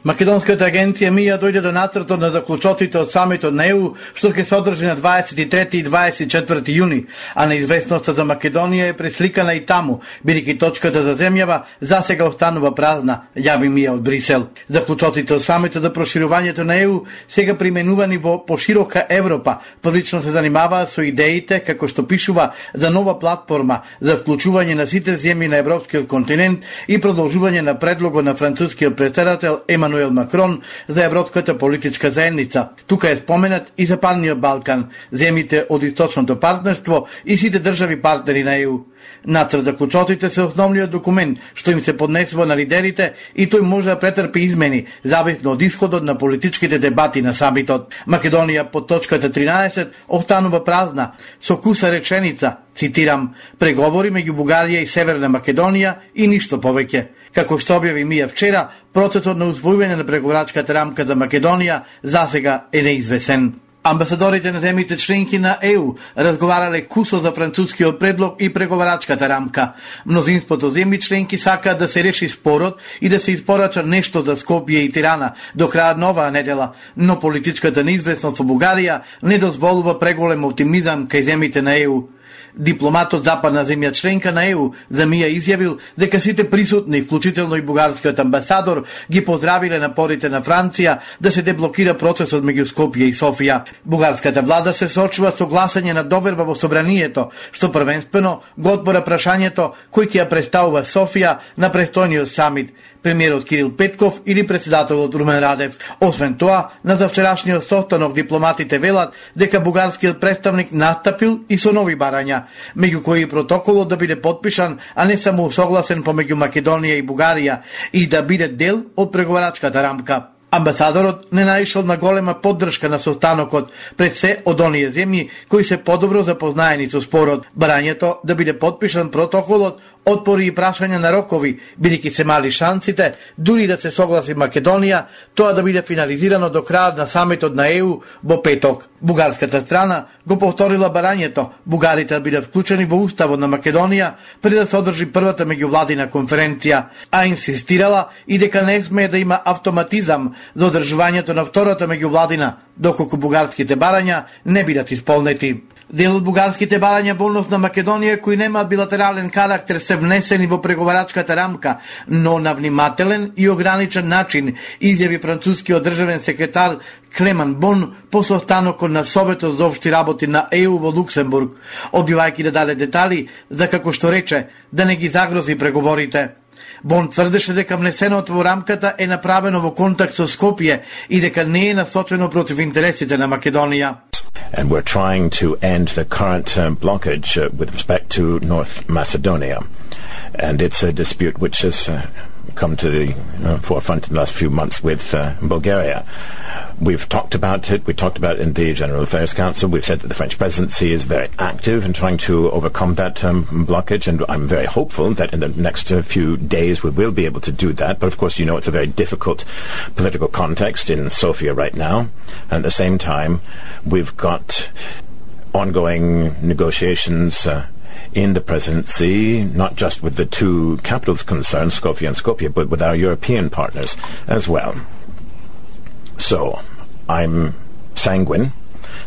Македонската агенција МИА дојде до нацртот на заклучотите од самитот на ЕУ, што ќе се одржи на 23 и 24 јуни, а неизвестноста за Македонија е пресликана и таму, бидејќи точката за земјава засега останува празна, јави МИА од Брисел. Заклучотите од самитот за проширувањето на ЕУ сега применувани во поширока Европа, првично се занимаваа со идеите како што пишува за нова платформа за вклучување на сите земји на европскиот континент и продолжување на предлогот на францускиот председател Еман Емануел Макрон за Европската политичка заедница. Тука е споменат и Западниот Балкан, земите од источното партнерство и сите држави партнери на ЕУ. Нацрт за клучотите се основниот документ што им се поднесува на лидерите и тој може да претрпи измени, зависно од исходот на политичките дебати на самитот. Македонија под точката 13 останува празна, со куса реченица, цитирам, преговори меѓу Бугарија и Северна Македонија и ништо повеќе. Како што објави Мија вчера, процесот на усвојување на преговарачката рамка за Македонија засега е неизвесен. Амбасадорите на земите членки на ЕУ разговарале кусо за францускиот предлог и преговарачката рамка. Мнозинството земји членки сака да се реши спорот и да се испорача нешто за Скопје и Тирана до крајот на оваа недела, но политичката неизвестност во Бугарија не дозволува преголем оптимизам кај земите на ЕУ. Дипломатот западна земја членка на ЕУ за Мија изјавил дека сите присутни, вклучително и бугарскиот амбасадор, ги поздравиле напорите на Франција да се деблокира процесот меѓу Скопје и Софија. Бугарската влада се сочува со гласање на доверба во собранието, што првенствено го отбора прашањето кој ќе ја представува Софија на престојниот самит премиерот Кирил Петков или председателот Румен Радев. Освен тоа, на завчерашниот состанок дипломатите велат дека бугарскиот представник настапил и со нови барања, меѓу кои протоколот да биде подпишан, а не само согласен помеѓу Македонија и Бугарија и да биде дел од преговарачката рамка. Амбасадорот не наишол на голема поддршка на состанокот пред се од оние земји кои се подобро запознаени со спорот. Барањето да биде подпишан протоколот отпори и прашања на рокови, бидејќи се мали шансите, дури да се согласи Македонија, тоа да биде финализирано до крајот на самитот на ЕУ во петок. Бугарската страна го повторила барањето бугарите да бидат вклучени во уставот на Македонија пред да се одржи првата меѓувладина конференција, а инсистирала и дека не смее да има автоматизам за одржувањето на втората меѓувладина, доколку бугарските барања не бидат исполнети. Дел од бугарските барања во однос на Македонија кои нема билатерален карактер се внесени во преговарачката рамка, но на внимателен и ограничен начин, изјави францускиот државен секретар Клеман Бон по состанокот на Советот за обшти работи на ЕУ во Луксембург, одбивајќи да даде детали за како што рече да не ги загрози преговорите. Бон тврдеше дека внесеното во рамката е направено во контакт со Скопје и дека не е насочено против интересите на Македонија. And we're trying to end the current um, blockage uh, with respect to North Macedonia. And it's a dispute which is uh, come to the uh, forefront in the last few months with uh, Bulgaria. We've talked about it. We talked about it in the General Affairs Council. We've said that the French presidency is very active in trying to overcome that um, blockage, and I'm very hopeful that in the next uh, few days we will be able to do that. But of course, you know it's a very difficult political context in Sofia right now. And at the same time, we've got ongoing negotiations uh, in the presidency, not just with the two capitals concerned, Skopje and Skopje, but with our European partners as well. So I'm sanguine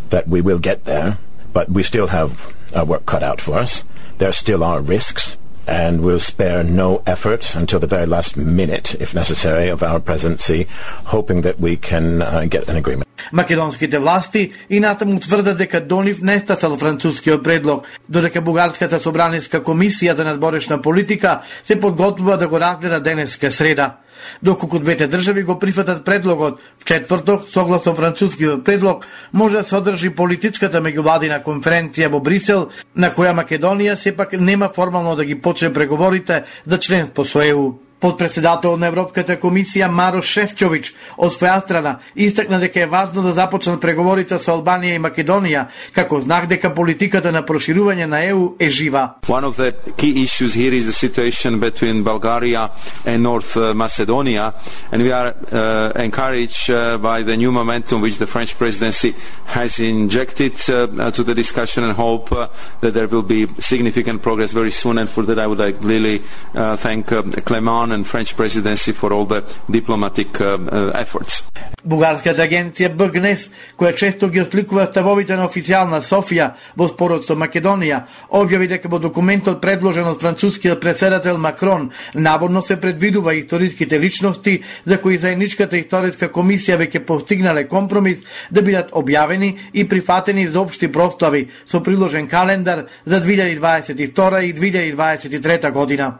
that we will get there, but we still have our work cut out for us. There still are risks, and will spare no effort until the very last minute, if necessary, of our presidency, hoping that we can uh, get an agreement. Македонските власти и натаму тврдат дека до нив не стасал францускиот предлог, додека Бугарската собраниска комисија за надборешна политика се подготвува да го разгледа денеска среда. Доколку двете држави го прифатат предлогот, в четврток, согласно францускиот предлог, може да се одржи политичката меѓувладина конференција во Брисел, на која Македонија сепак нема формално да ги почне преговорите за членство со ЕУ. Подпредседател на Европската комисија Маро Шефчович од своја страна истакна дека е важно да започнат преговорите со Албанија и Македонија, како знак дека политиката на проширување на ЕУ е жива. One of the key issues here is the situation between Bulgaria and North uh, Macedonia, and we are uh, encouraged uh, by the new momentum which the French presidency has injected uh, uh, to the discussion and hope uh, that there will be significant progress very soon. And for that, I would like really uh, thank uh, Clement and French presidency for all the diplomatic uh, uh, efforts. Бугарската агенција БГНЕС, која често ги осликува ставовите на официјална Софија во спорот со Македонија, објави дека во документот предложен од францускиот председател Макрон наборно се предвидува историските личности за кои заедничката историска комисија веќе постигнале компромис да бидат објавени и прифатени за општи прослави со приложен календар за 2022 и 2023 година.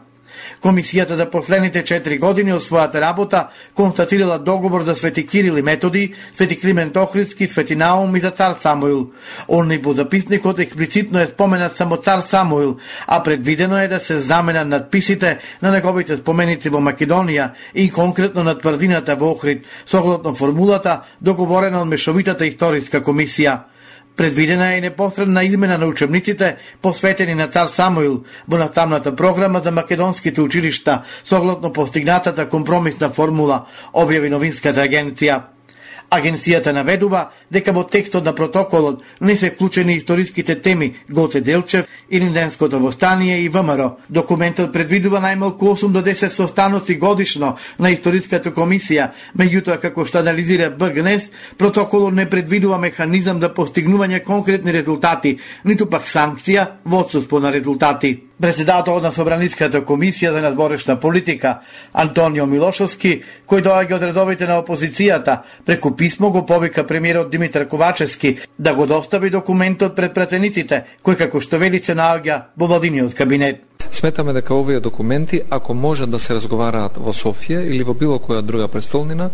Комисијата за последните 4 години од својата работа констатирала договор за Свети Кирил и Методи, Свети Климент Охридски, Свети Наум и за цар Самуил. Онли во записникот експлицитно е споменат само цар Самуил, а предвидено е да се заменат надписите на неговите споменици во Македонија и конкретно на тврдината во Охрид, согласно формулата договорена од Мешовитата историска комисија. Предвидена е непосредна измена на учебниците посветени на цар Самуил во наставната програма за македонските училишта согласно постигнатата компромисна формула, објави новинската агенција. Агенцијата наведува дека во текстот на протоколот не се вклучени историските теми Готе Делчев, Илинденското востание и ВМРО. Документот предвидува најмалку 8 до 10 состаноци годишно на историската комисија, меѓутоа како што анализира БГНЕС, протоколот не предвидува механизам за постигнување конкретни резултати, ниту пак санкција во отсутство на резултати. Председател на Собраниската комисија за надборешна политика Антонио Милошовски, кој доаѓа од редовите на опозицијата, преку писмо го повика премиерот Димитар Ковачевски да го достави документот пред пратениците, кој како што вели се наоѓа во владиниот кабинет. Сметаме дека овие документи, ако можат да се разговараат во Софија или во било која друга престолнина,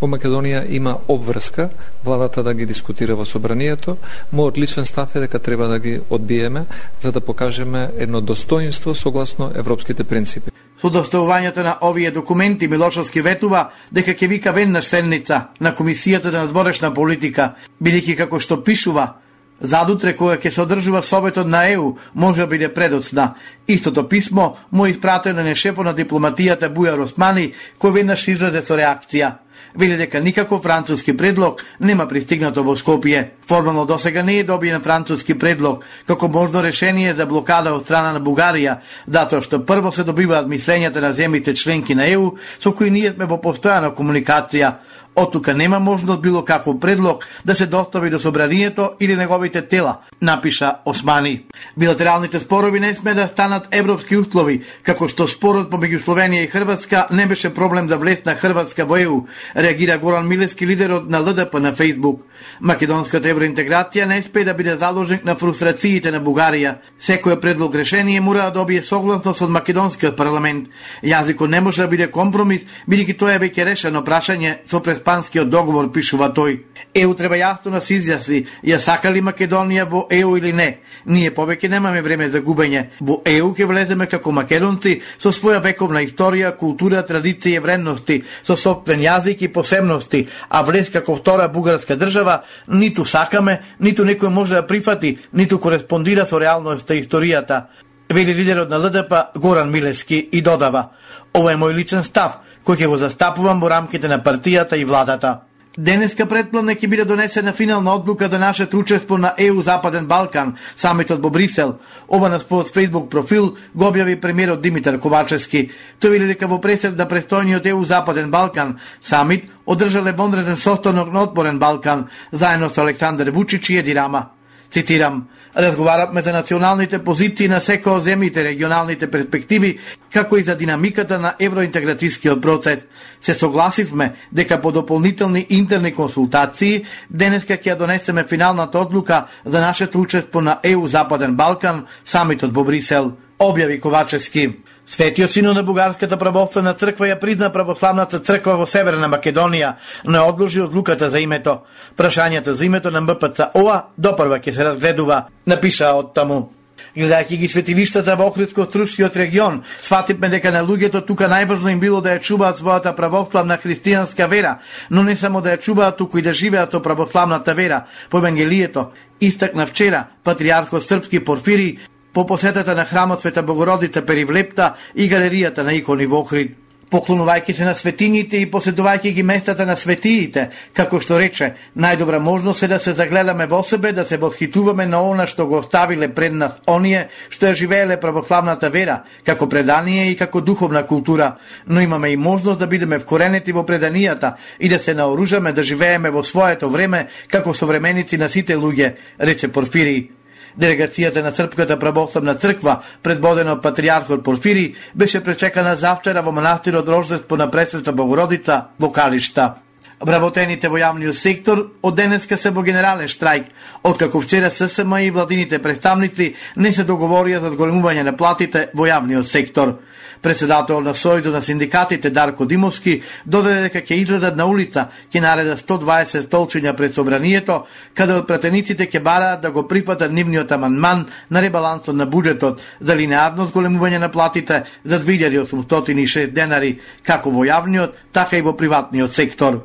во Македонија има обврска владата да ги дискутира во собранието. Мојот личен став е дека треба да ги одбиеме за да покажеме едно достоинство согласно европските принципи. Со доставувањето на овие документи Милошовски ветува дека ќе вика веднаш седница на Комисијата за надворешна политика, бидејќи како што пишува Задутре кога ќе се одржува советот на ЕУ може да биде предоцна. Истото писмо му испратено на нешепо на дипломатијата Бујар Османи, кој веднаш изразе со реакција вели дека никаков француски предлог нема пристигнато во Скопје. Формално досега не е добиен француски предлог како можно решение за блокада од страна на Бугарија, затоа што прво се добиваат мислењата на земите членки на ЕУ со кои ние сме во постојана комуникација. Од тука нема можност било каков предлог да се достави до собранието или неговите тела, напиша Османи. Билатералните спорови не сме да станат европски услови, како што спорот помеѓу Словенија и Хрватска не беше проблем да за влезе на Хрватска во ЕУ, реагира Горан Милески, лидерот на ЛДП на Фейсбук. Македонската евроинтеграција не спе да биде заложник на фрустрациите на Бугарија. Секој предлог решение мора да добие согласност од македонскиот парламент. Јазикот не може да биде компромис, бидејќи тоа е веќе решено прашање со преспанскиот договор, пишува тој. ЕУ треба јасно да се изјасни, ја сака ли Македонија во ЕУ или не. Ние повеќе немаме време за губење. Во ЕУ ќе влеземе како македонци со своја вековна историја, култура, традиција и вредности, со собствен јазик и посебности, а влез како втора бугарска држава ниту сакаме, ниту некој може да прифати, ниту кореспондира со реалноста и историјата, вели лидерот на ЛДП Горан Милески и додава: Ова е мој личен став, кој ќе го застапувам во рамките на партијата и владата. Денеска предплане ќе биде донесена финална одлука за нашето учество на ЕУ Западен Балкан, самитот во Брисел. Ова на својот Facebook профил го објави премиерот Димитар Ковачевски. Тој вели дека во пресед на престојниот ЕУ Западен Балкан самит одржале вонреден состанок на Отпорен Балкан заедно со Александар Вучич и Еди Рама. Цитирам, разговаравме за националните позиции на секој од земјите, регионалните перспективи, како и за динамиката на евроинтеграцијскиот процес. Се согласивме дека по дополнителни интерни консултации денеска ќе ја донесеме финалната одлука за нашето учество на ЕУ Западен Балкан, самитот во Брисел, објави Ковачевски. Светиот сино на Бугарската православна црква ја призна православната црква во Северна Македонија, но ја одложи одлуката за името. Прашањето за името на МПЦ ОА допрва ќе се разгледува, напиша од таму. Гледајќи ги светилиштата во Охридско-Струшкиот регион, сватипме дека на луѓето тука најважно им било да ја чуваат својата православна христијанска вера, но не само да ја чуваат, туку и да живеат со православната вера по Евангелието. Истакна вчера патриархот српски Порфири по посетата на храмот Света Богородица Перивлепта и галеријата на икони во Охрид поклонувајќи се на светините и поседувајќи ги местата на светиите, како што рече, најдобра можност е да се загледаме во себе, да се восхитуваме на она што го оставиле пред нас оние што ја живееле православната вера, како предание и како духовна култура, но имаме и можност да бидеме вкоренети во преданијата и да се наоружаме да живееме во своето време како современици на сите луѓе, рече Порфирий. Делегацијата на Српската православна црква, предводена од патриархот Порфири, беше пречекана завчера во манастирот Рождество на Пресвета Богородица во Калишта. Вработените во јавниот сектор од денеска се во генерален штрајк, откако вчера ССМ и владините представници не се договорија за одголемување на платите во јавниот сектор. Председател на Сојдо на синдикатите Дарко Димовски додаде дека ќе излезат на улица, ќе нареда 120 столчиња пред собранието, каде од пратениците ќе бараат да го прифатат нивниот аманман на ребалансот на буџетот за линеарно зголемување на платите за 2806 денари, како во јавниот, така и во приватниот сектор.